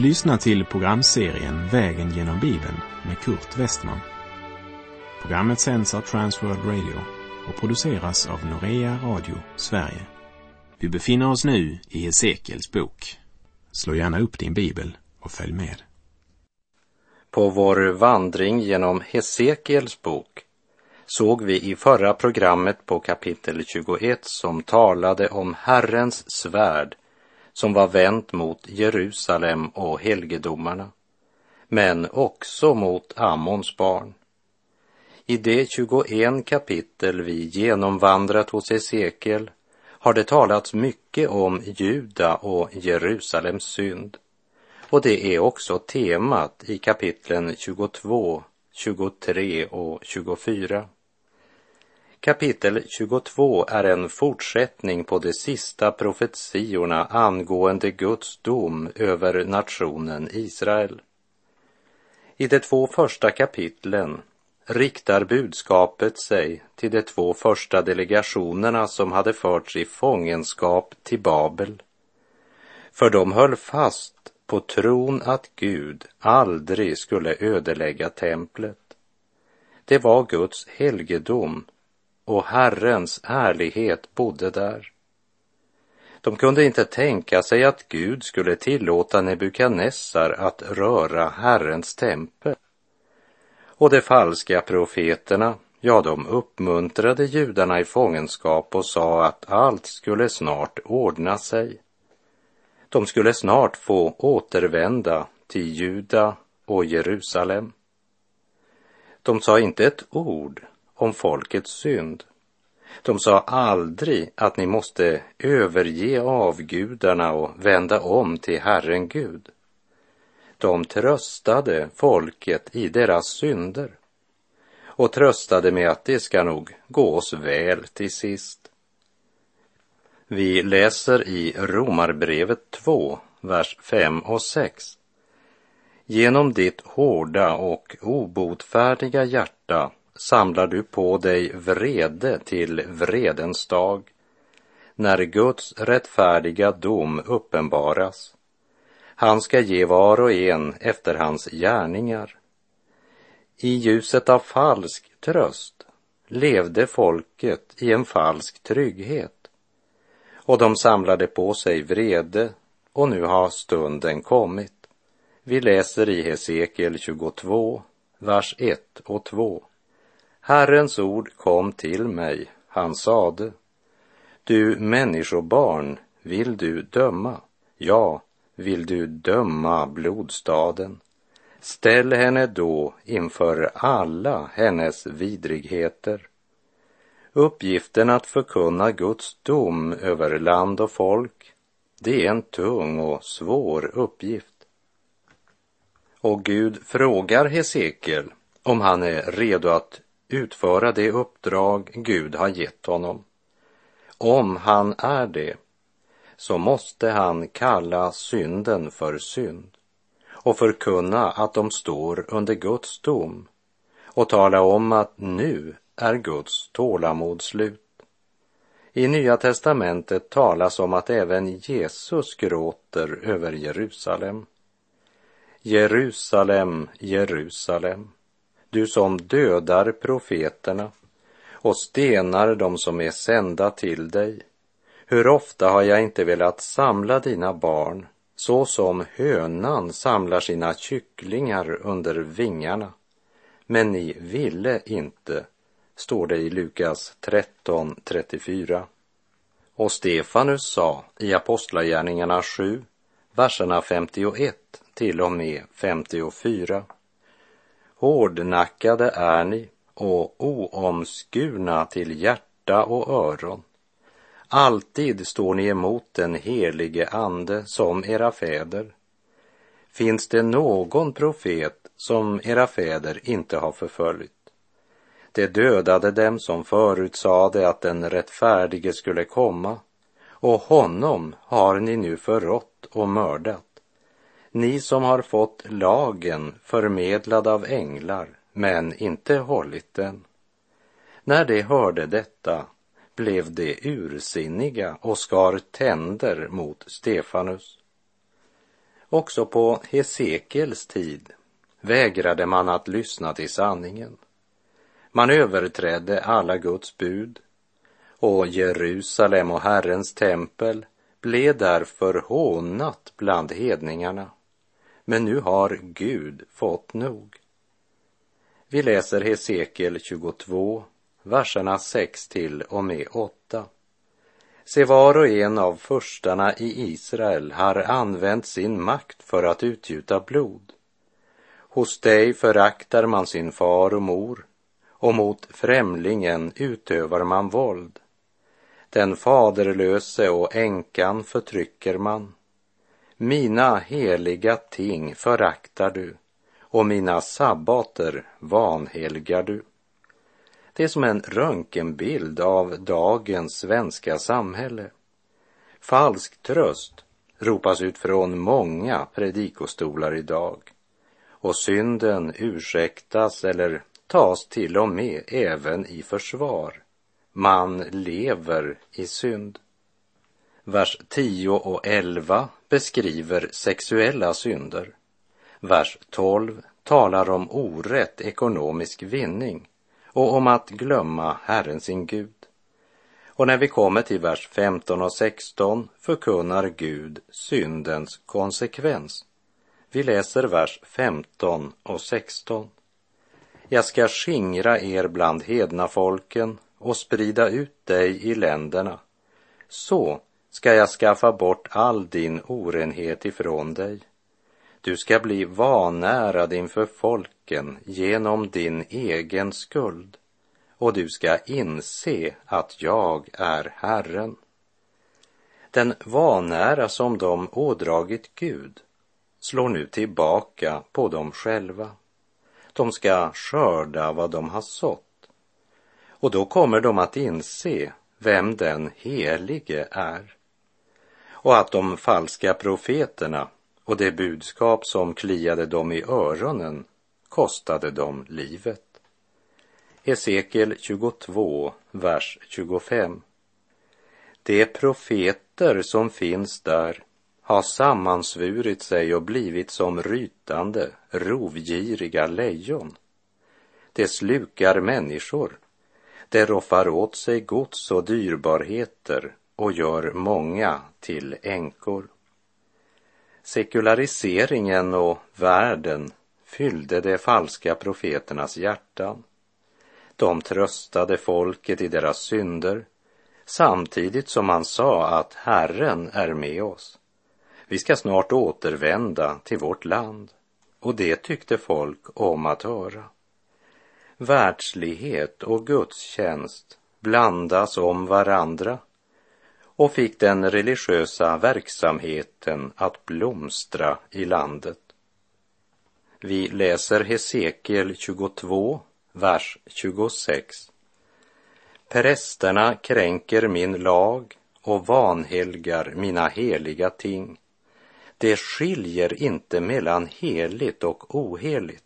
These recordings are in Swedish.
Du lyssnar till programserien Vägen genom Bibeln med Kurt Westman. Programmet sänds av Transworld Radio och produceras av Norea Radio Sverige. Vi befinner oss nu i Hesekiels bok. Slå gärna upp din bibel och följ med. På vår vandring genom Hesekiels bok såg vi i förra programmet på kapitel 21 som talade om Herrens svärd som var vänt mot Jerusalem och helgedomarna, men också mot Ammons barn. I de 21 kapitel vi genomvandrat hos Hesekiel har det talats mycket om Juda och Jerusalems synd. Och det är också temat i kapitlen 22, 23 och 24. Kapitel 22 är en fortsättning på de sista profetiorna angående Guds dom över nationen Israel. I de två första kapitlen riktar budskapet sig till de två första delegationerna som hade förts i fångenskap till Babel. För de höll fast på tron att Gud aldrig skulle ödelägga templet. Det var Guds helgedom och Herrens härlighet bodde där. De kunde inte tänka sig att Gud skulle tillåta Nebukadnessar att röra Herrens tempel. Och de falska profeterna, ja, de uppmuntrade judarna i fångenskap och sa att allt skulle snart ordna sig. De skulle snart få återvända till Juda och Jerusalem. De sa inte ett ord om folkets synd. De sa aldrig att ni måste överge avgudarna och vända om till Herren Gud. De tröstade folket i deras synder och tröstade med att det ska nog gå oss väl till sist. Vi läser i Romarbrevet 2, vers 5 och 6. Genom ditt hårda och obotfärdiga hjärta samlar du på dig vrede till vredens dag, när Guds rättfärdiga dom uppenbaras. Han ska ge var och en efter hans gärningar. I ljuset av falsk tröst levde folket i en falsk trygghet och de samlade på sig vrede och nu har stunden kommit. Vi läser i Hesekiel 22, vers 1 och 2. Herrens ord kom till mig, han sade, du människobarn, vill du döma? Ja, vill du döma blodstaden? Ställ henne då inför alla hennes vidrigheter. Uppgiften att förkunna Guds dom över land och folk, det är en tung och svår uppgift. Och Gud frågar Hesekiel om han är redo att utföra det uppdrag Gud har gett honom. Om han är det, så måste han kalla synden för synd och förkunna att de står under Guds dom och tala om att nu är Guds tålamod slut. I Nya testamentet talas om att även Jesus gråter över Jerusalem. Jerusalem, Jerusalem, du som dödar profeterna och stenar dem som är sända till dig. Hur ofta har jag inte velat samla dina barn så som hönan samlar sina kycklingar under vingarna. Men ni ville inte, står det i Lukas 13.34. Och Stefanus sa i Apostlagärningarna 7, verserna 51 till och med 54. Hårdnackade är ni och oomskurna till hjärta och öron. Alltid står ni emot den helige ande som era fäder. Finns det någon profet som era fäder inte har förföljt? Det dödade dem som förutsade att den rättfärdige skulle komma och honom har ni nu förrått och mördat ni som har fått lagen förmedlad av änglar, men inte hållit den. När de hörde detta blev de ursinniga och skar tänder mot Stefanus. Också på Hesekiels tid vägrade man att lyssna till sanningen. Man överträdde alla Guds bud och Jerusalem och Herrens tempel blev därför hånat bland hedningarna. Men nu har Gud fått nog. Vi läser Hesekiel 22, verserna 6 till och med 8. Se, var och en av förstarna i Israel har använt sin makt för att utgjuta blod. Hos dig föraktar man sin far och mor och mot främlingen utövar man våld. Den faderlöse och änkan förtrycker man. Mina heliga ting föraktar du och mina sabbater vanhelgar du. Det är som en röntgenbild av dagens svenska samhälle. Falsk tröst ropas ut från många predikostolar idag och synden ursäktas eller tas till och med även i försvar. Man lever i synd. Vers 10 och 11 beskriver sexuella synder. Vers 12 talar om orätt ekonomisk vinning och om att glömma Herren sin Gud. Och när vi kommer till vers 15 och 16 förkunnar Gud syndens konsekvens. Vi läser vers 15 och 16. Jag ska skingra er bland hedna folken och sprida ut dig i länderna. Så ska jag skaffa bort all din orenhet ifrån dig. Du ska bli vanärad inför folken genom din egen skuld och du ska inse att jag är Herren. Den vanära som de ådragit Gud slår nu tillbaka på dem själva. De ska skörda vad de har sått. Och då kommer de att inse vem den helige är. Och att de falska profeterna och det budskap som kliade dem i öronen kostade dem livet. Hesekiel 22, vers 25. De profeter som finns där har sammansvurit sig och blivit som rytande, rovgiriga lejon. De slukar människor, de roffar åt sig gods och dyrbarheter och gör många till änkor. Sekulariseringen och världen fyllde de falska profeternas hjärtan. De tröstade folket i deras synder samtidigt som man sa att Herren är med oss. Vi ska snart återvända till vårt land. Och det tyckte folk om att höra. Världslighet och gudstjänst blandas om varandra och fick den religiösa verksamheten att blomstra i landet. Vi läser Hesekiel 22, vers 26. Prästerna kränker min lag och vanhelgar mina heliga ting. Det skiljer inte mellan heligt och oheligt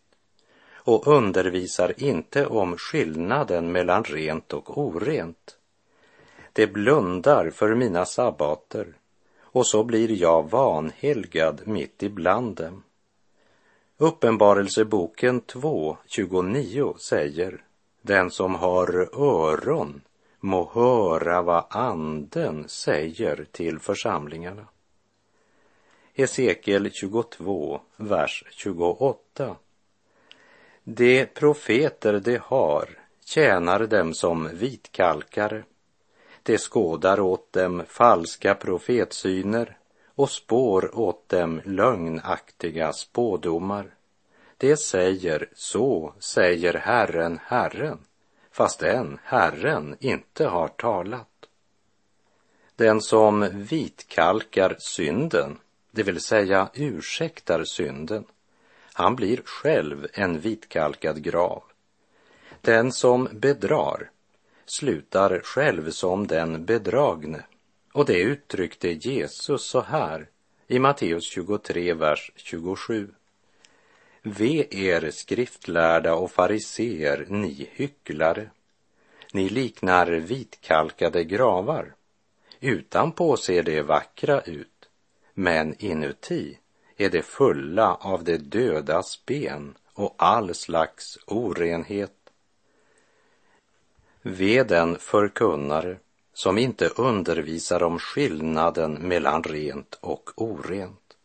och undervisar inte om skillnaden mellan rent och orent. Det blundar för mina sabbater och så blir jag vanhelgad mitt ibland dem. Uppenbarelseboken 2.29 säger Den som har öron må höra vad anden säger till församlingarna. Hesekiel 22, vers 28. De profeter de har tjänar dem som vitkalkare. De skådar åt dem falska profetsyner och spår åt dem lögnaktiga spådomar. Det säger, så säger Herren, Herren, fast Herren inte har talat. Den som vitkalkar synden det vill säga ursäktar synden, han blir själv en vitkalkad grav. Den som bedrar slutar själv som den bedragne. Och det uttryckte Jesus så här i Matteus 23, vers 27. Ve er skriftlärda och fariseer, ni hycklare. Ni liknar vitkalkade gravar. Utanpå ser det vackra ut, men inuti är det fulla av det dödas ben och all slags orenhet. Ve den förkunnare som inte undervisar om skillnaden mellan rent och orent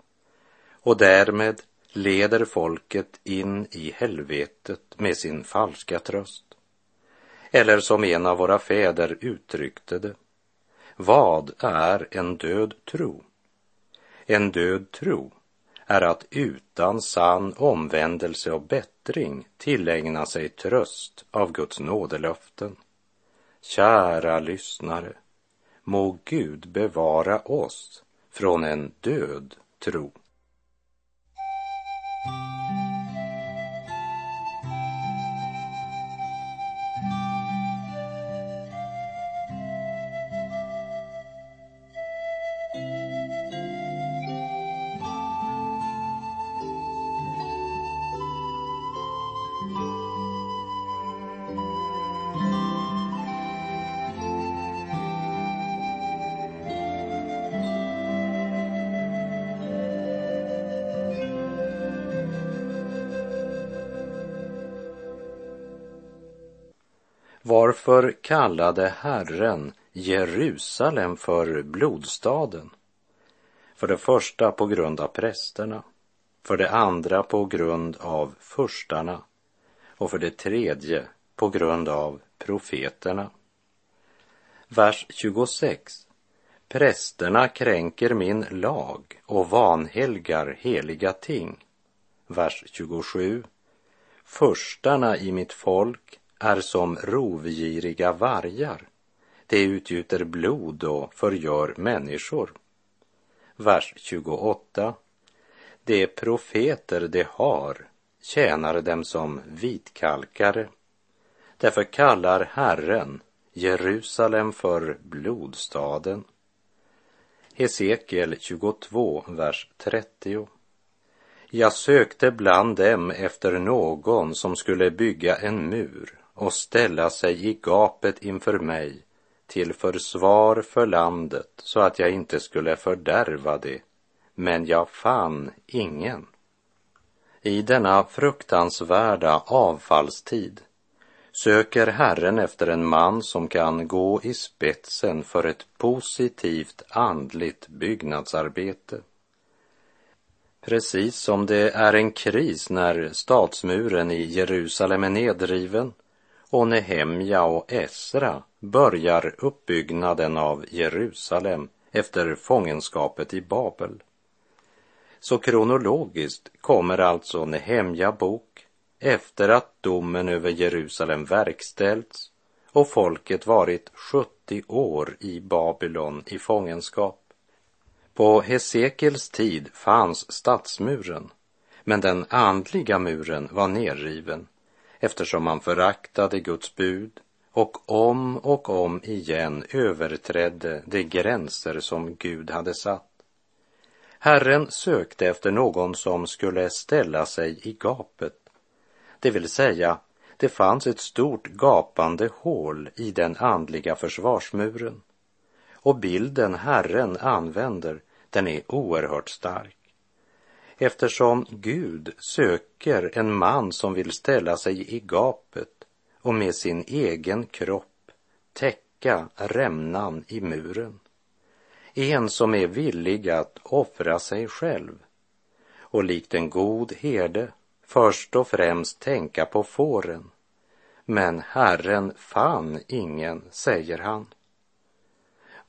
och därmed leder folket in i helvetet med sin falska tröst. Eller som en av våra fäder uttryckte det, vad är en död tro? En död tro är att utan sann omvändelse och bättring tillägna sig tröst av Guds nådelöften. Kära lyssnare, må Gud bevara oss från en död tro. Varför kallade Herren Jerusalem för blodstaden? För det första på grund av prästerna, för det andra på grund av förstarna och för det tredje på grund av profeterna. Vers 26. Prästerna kränker min lag och vanhelgar heliga ting. Vers 27. Förstarna i mitt folk är som rovgiriga vargar. De utgjuter blod och förgör människor. Vers 28. De profeter de har tjänar dem som vitkalkare. Därför kallar Herren Jerusalem för blodstaden. Hesekiel 22, vers 30. Jag sökte bland dem efter någon som skulle bygga en mur och ställa sig i gapet inför mig till försvar för landet så att jag inte skulle fördärva det, men jag fann ingen. I denna fruktansvärda avfallstid söker Herren efter en man som kan gå i spetsen för ett positivt andligt byggnadsarbete. Precis som det är en kris när stadsmuren i Jerusalem är nedriven och Nehemja och Esra börjar uppbyggnaden av Jerusalem efter fångenskapet i Babel. Så kronologiskt kommer alltså Nehemja bok efter att domen över Jerusalem verkställts och folket varit 70 år i Babylon i fångenskap. På Hesekels tid fanns stadsmuren, men den andliga muren var nerriven eftersom man föraktade Guds bud och om och om igen överträdde de gränser som Gud hade satt. Herren sökte efter någon som skulle ställa sig i gapet, det vill säga, det fanns ett stort gapande hål i den andliga försvarsmuren. Och bilden Herren använder, den är oerhört stark eftersom Gud söker en man som vill ställa sig i gapet och med sin egen kropp täcka rämnan i muren. En som är villig att offra sig själv och likt en god herde först och främst tänka på fåren. Men Herren fann ingen, säger han.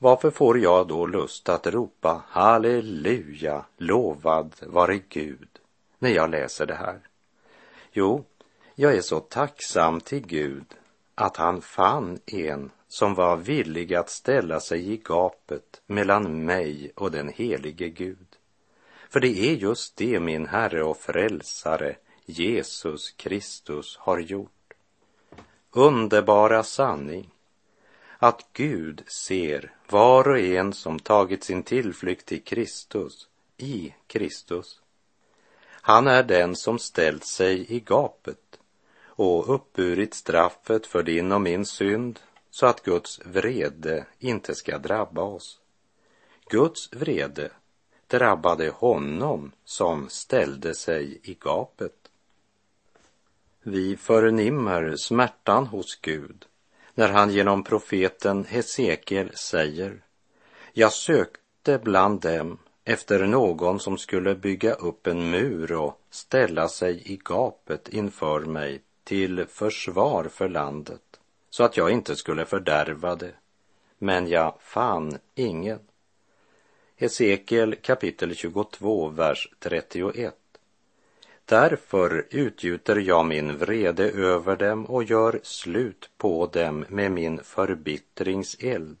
Varför får jag då lust att ropa halleluja, lovad vare Gud, när jag läser det här? Jo, jag är så tacksam till Gud att han fann en som var villig att ställa sig i gapet mellan mig och den helige Gud. För det är just det min Herre och Frälsare Jesus Kristus har gjort. Underbara sanning att Gud ser var och en som tagit sin tillflykt till Kristus, i Kristus. Han är den som ställt sig i gapet och uppburit straffet för din och min synd så att Guds vrede inte ska drabba oss. Guds vrede drabbade honom som ställde sig i gapet. Vi förnimmer smärtan hos Gud när han genom profeten Hesekiel säger Jag sökte bland dem efter någon som skulle bygga upp en mur och ställa sig i gapet inför mig till försvar för landet så att jag inte skulle fördärva det. Men jag fann ingen. Hesekiel kapitel 22, vers 31. Därför utgjuter jag min vrede över dem och gör slut på dem med min förbittringseld.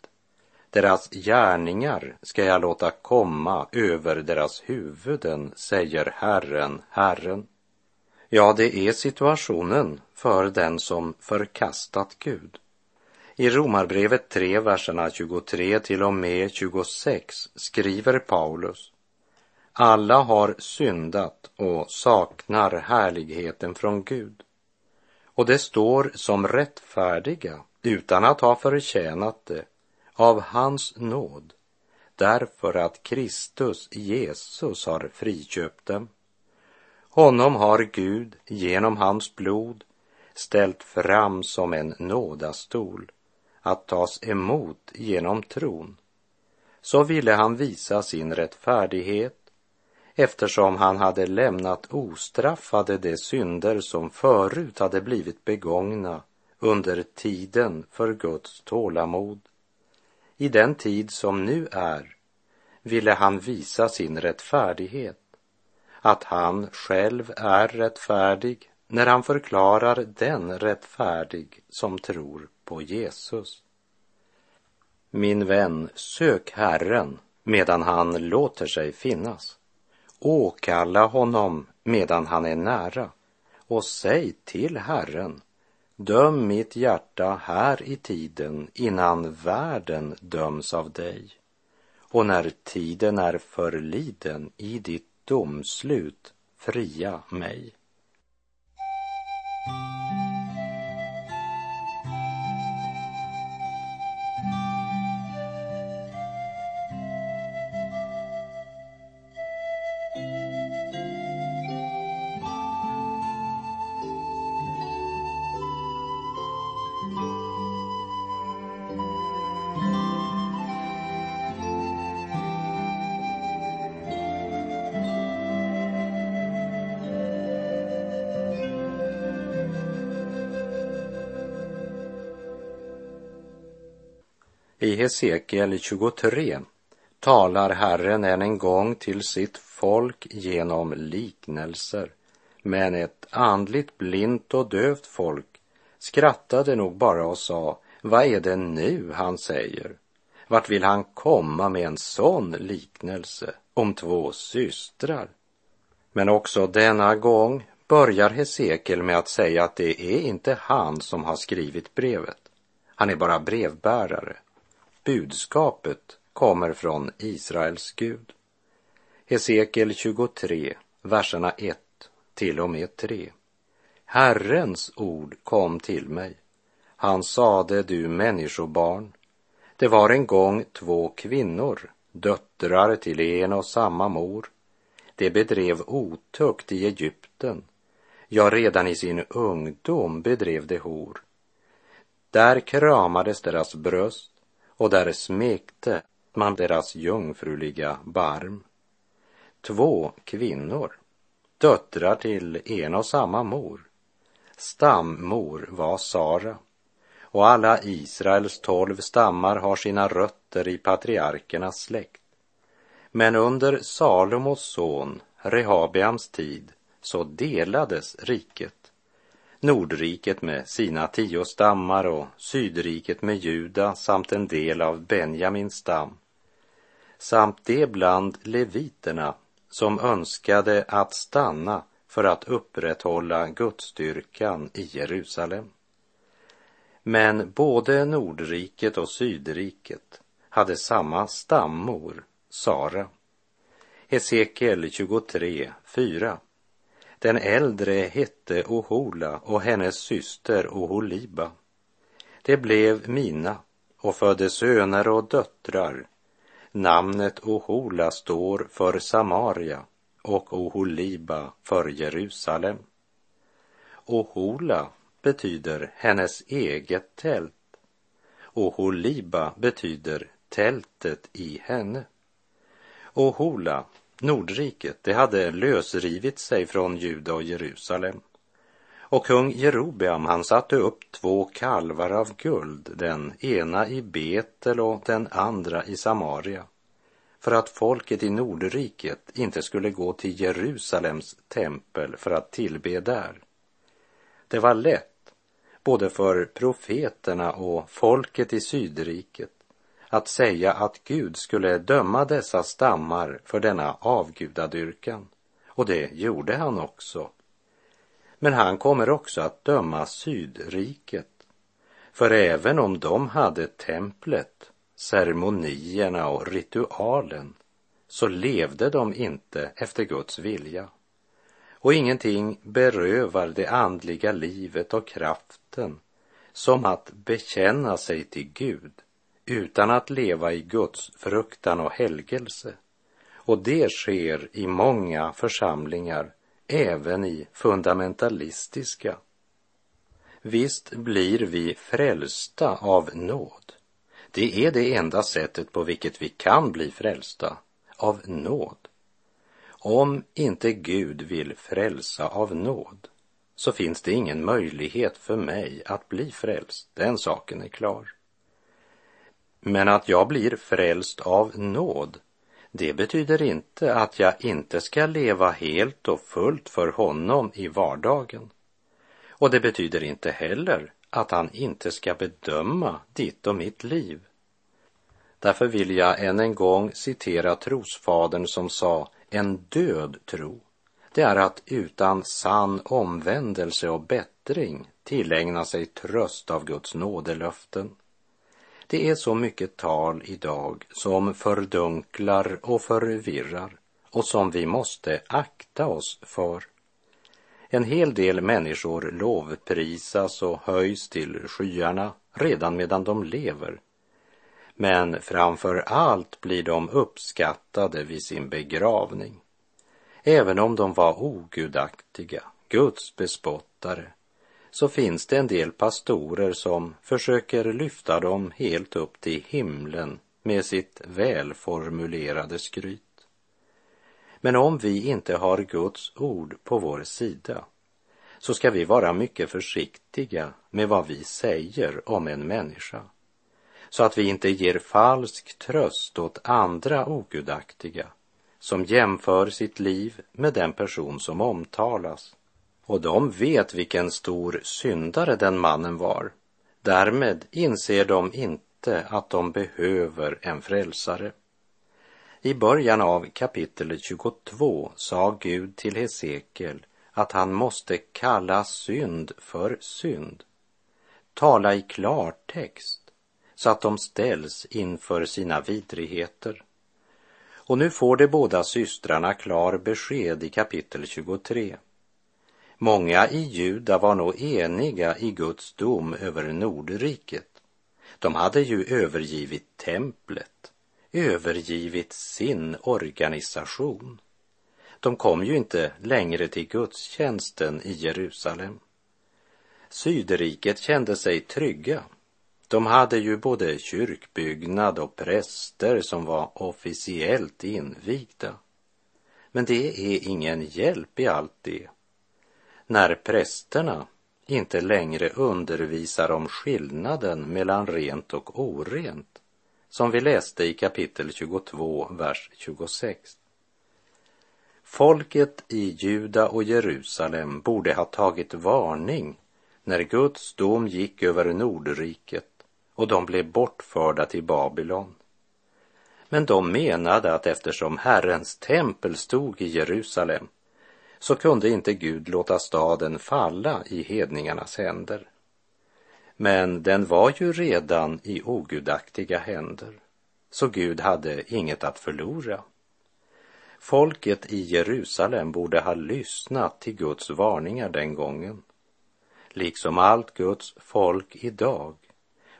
Deras gärningar ska jag låta komma över deras huvuden, säger Herren, Herren. Ja, det är situationen för den som förkastat Gud. I Romarbrevet 3, verserna 23 till och med 26 skriver Paulus alla har syndat och saknar härligheten från Gud. Och det står som rättfärdiga utan att ha förtjänat det av hans nåd därför att Kristus Jesus har friköpt dem. Honom har Gud genom hans blod ställt fram som en nådastol att tas emot genom tron. Så ville han visa sin rättfärdighet eftersom han hade lämnat ostraffade de synder som förut hade blivit begångna under tiden för Guds tålamod. I den tid som nu är ville han visa sin rättfärdighet, att han själv är rättfärdig när han förklarar den rättfärdig som tror på Jesus. Min vän, sök Herren medan han låter sig finnas. Åkalla honom medan han är nära och säg till Herren, döm mitt hjärta här i tiden innan världen döms av dig. Och när tiden är förliden i ditt domslut, fria mig. I Hesekiel 23 talar Herren än en gång till sitt folk genom liknelser. Men ett andligt blint och dövt folk skrattade nog bara och sa, vad är det nu han säger? Vart vill han komma med en sån liknelse om två systrar? Men också denna gång börjar Hesekiel med att säga att det är inte han som har skrivit brevet. Han är bara brevbärare budskapet kommer från Israels Gud. Hesekiel 23, verserna 1 till och med 3. Herrens ord kom till mig. Han sade, du människobarn, det var en gång två kvinnor, döttrar till en och samma mor. De bedrev otukt i Egypten. Ja, redan i sin ungdom bedrev de hor. Där kramades deras bröst och där smekte man deras jungfruliga barm. Två kvinnor, döttrar till en och samma mor. Stammor var Sara och alla Israels tolv stammar har sina rötter i patriarkernas släkt. Men under Salomos son Rehabiams tid så delades riket Nordriket med sina tio stammar och Sydriket med Juda samt en del av Benjamins stam samt det bland leviterna som önskade att stanna för att upprätthålla gudstyrkan i Jerusalem. Men både Nordriket och Sydriket hade samma stammor, Sara. Hesekiel 23, 4 den äldre hette Ohola och hennes syster Oholiba. De blev mina och födde söner och döttrar. Namnet Ohola står för Samaria och Oholiba för Jerusalem. Ohola betyder hennes eget tält. Oholiba betyder tältet i henne. Ohola, Nordriket, det hade lösrivit sig från Juda och Jerusalem. Och kung Jerobeam han satte upp två kalvar av guld, den ena i Betel och den andra i Samaria, för att folket i Nordriket inte skulle gå till Jerusalems tempel för att tillbe där. Det var lätt, både för profeterna och folket i Sydriket, att säga att Gud skulle döma dessa stammar för denna avgudadyrkan. Och det gjorde han också. Men han kommer också att döma Sydriket. För även om de hade templet, ceremonierna och ritualen så levde de inte efter Guds vilja. Och ingenting berövar det andliga livet och kraften som att bekänna sig till Gud utan att leva i Guds fruktan och helgelse. Och det sker i många församlingar, även i fundamentalistiska. Visst blir vi frälsta av nåd. Det är det enda sättet på vilket vi kan bli frälsta, av nåd. Om inte Gud vill frälsa av nåd så finns det ingen möjlighet för mig att bli frälst, den saken är klar. Men att jag blir frälst av nåd, det betyder inte att jag inte ska leva helt och fullt för honom i vardagen. Och det betyder inte heller att han inte ska bedöma ditt och mitt liv. Därför vill jag än en gång citera trosfadern som sa en död tro. Det är att utan sann omvändelse och bättring tillägna sig tröst av Guds nådelöften. Det är så mycket tal idag som fördunklar och förvirrar och som vi måste akta oss för. En hel del människor lovprisas och höjs till skyarna redan medan de lever. Men framför allt blir de uppskattade vid sin begravning. Även om de var ogudaktiga, Guds bespottare, så finns det en del pastorer som försöker lyfta dem helt upp till himlen med sitt välformulerade skryt. Men om vi inte har Guds ord på vår sida så ska vi vara mycket försiktiga med vad vi säger om en människa så att vi inte ger falsk tröst åt andra ogudaktiga som jämför sitt liv med den person som omtalas och de vet vilken stor syndare den mannen var. Därmed inser de inte att de behöver en frälsare. I början av kapitel 22 sa Gud till Hesekiel att han måste kalla synd för synd. Tala i klartext så att de ställs inför sina vidrigheter. Och nu får de båda systrarna klar besked i kapitel 23. Många i Juda var nog eniga i Guds dom över Nordriket. De hade ju övergivit templet, övergivit sin organisation. De kom ju inte längre till gudstjänsten i Jerusalem. Sydriket kände sig trygga. De hade ju både kyrkbyggnad och präster som var officiellt invigda. Men det är ingen hjälp i allt det när prästerna inte längre undervisar om skillnaden mellan rent och orent, som vi läste i kapitel 22, vers 26. Folket i Juda och Jerusalem borde ha tagit varning när Guds dom gick över Nordriket och de blev bortförda till Babylon. Men de menade att eftersom Herrens tempel stod i Jerusalem så kunde inte Gud låta staden falla i hedningarnas händer. Men den var ju redan i ogudaktiga händer, så Gud hade inget att förlora. Folket i Jerusalem borde ha lyssnat till Guds varningar den gången. Liksom allt Guds folk idag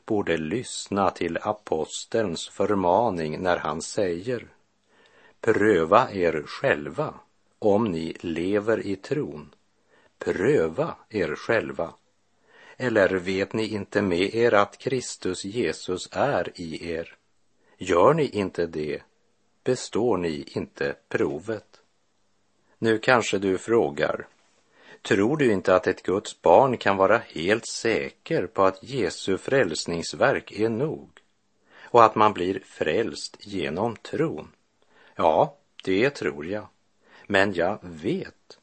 borde lyssna till apostelns förmaning när han säger Pröva er själva om ni lever i tron. Pröva er själva. Eller vet ni inte med er att Kristus Jesus är i er? Gör ni inte det, består ni inte provet. Nu kanske du frågar, tror du inte att ett Guds barn kan vara helt säker på att Jesu frälsningsverk är nog och att man blir frälst genom tron? Ja, det tror jag. Men jag vet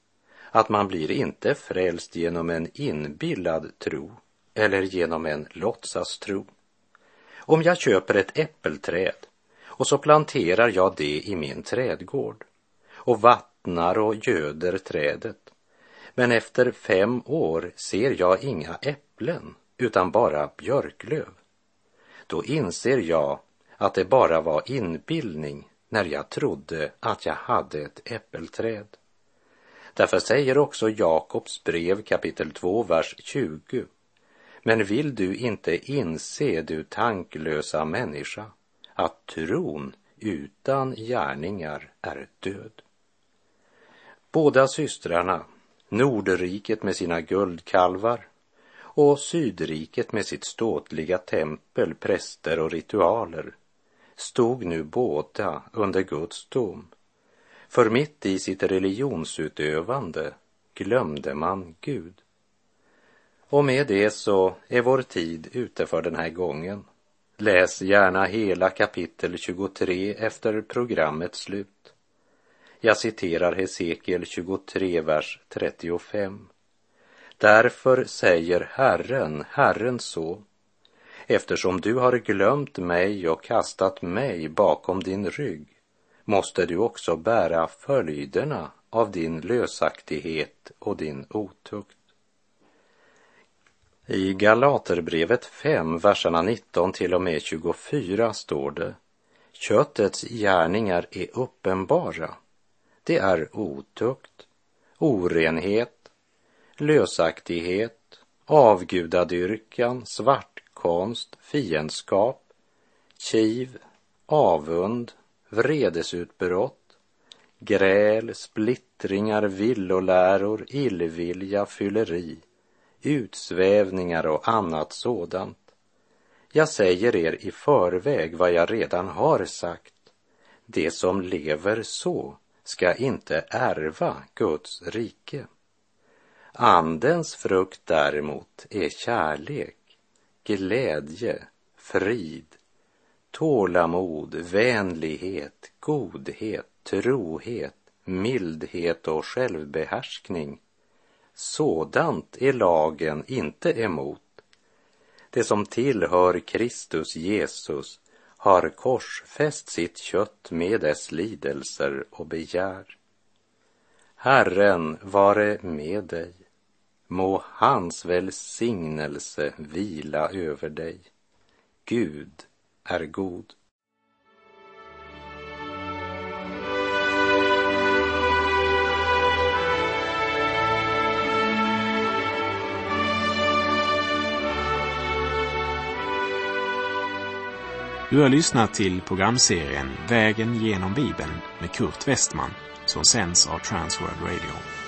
att man blir inte frälst genom en inbillad tro eller genom en låtsastro. Om jag köper ett äppelträd och så planterar jag det i min trädgård och vattnar och göder trädet. Men efter fem år ser jag inga äpplen utan bara björklöv. Då inser jag att det bara var inbildning när jag trodde att jag hade ett äppelträd. Därför säger också Jakobs brev kapitel 2, vers 20. Men vill du inte inse, du tanklösa människa, att tron utan gärningar är död? Båda systrarna, Nordriket med sina guldkalvar och Sydriket med sitt ståtliga tempel, präster och ritualer, stod nu båda under Guds dom. För mitt i sitt religionsutövande glömde man Gud. Och med det så är vår tid ute för den här gången. Läs gärna hela kapitel 23 efter programmets slut. Jag citerar Hesekiel 23, vers 35. Därför säger Herren, Herren så, eftersom du har glömt mig och kastat mig bakom din rygg måste du också bära följderna av din lösaktighet och din otukt. I Galaterbrevet 5, verserna 19 till och med 24 står det Köttets gärningar är uppenbara. Det är otukt, orenhet, lösaktighet, avgudadyrkan, svart svartkonst, fiendskap, kiv, avund, vredesutbrott, gräl, splittringar, villoläror, illvilja, fylleri, utsvävningar och annat sådant. Jag säger er i förväg vad jag redan har sagt. Det som lever så ska inte ärva Guds rike. Andens frukt däremot är kärlek, glädje, frid, tålamod, vänlighet, godhet, trohet, mildhet och självbehärskning. Sådant är lagen inte emot. Det som tillhör Kristus Jesus har korsfäst sitt kött med dess lidelser och begär. Herren vare med dig. Må hans välsignelse vila över dig. Gud är god. Du har lyssnat till programserien Vägen genom Bibeln med Kurt Westman som sänds av Transworld Radio.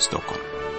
Stockholm.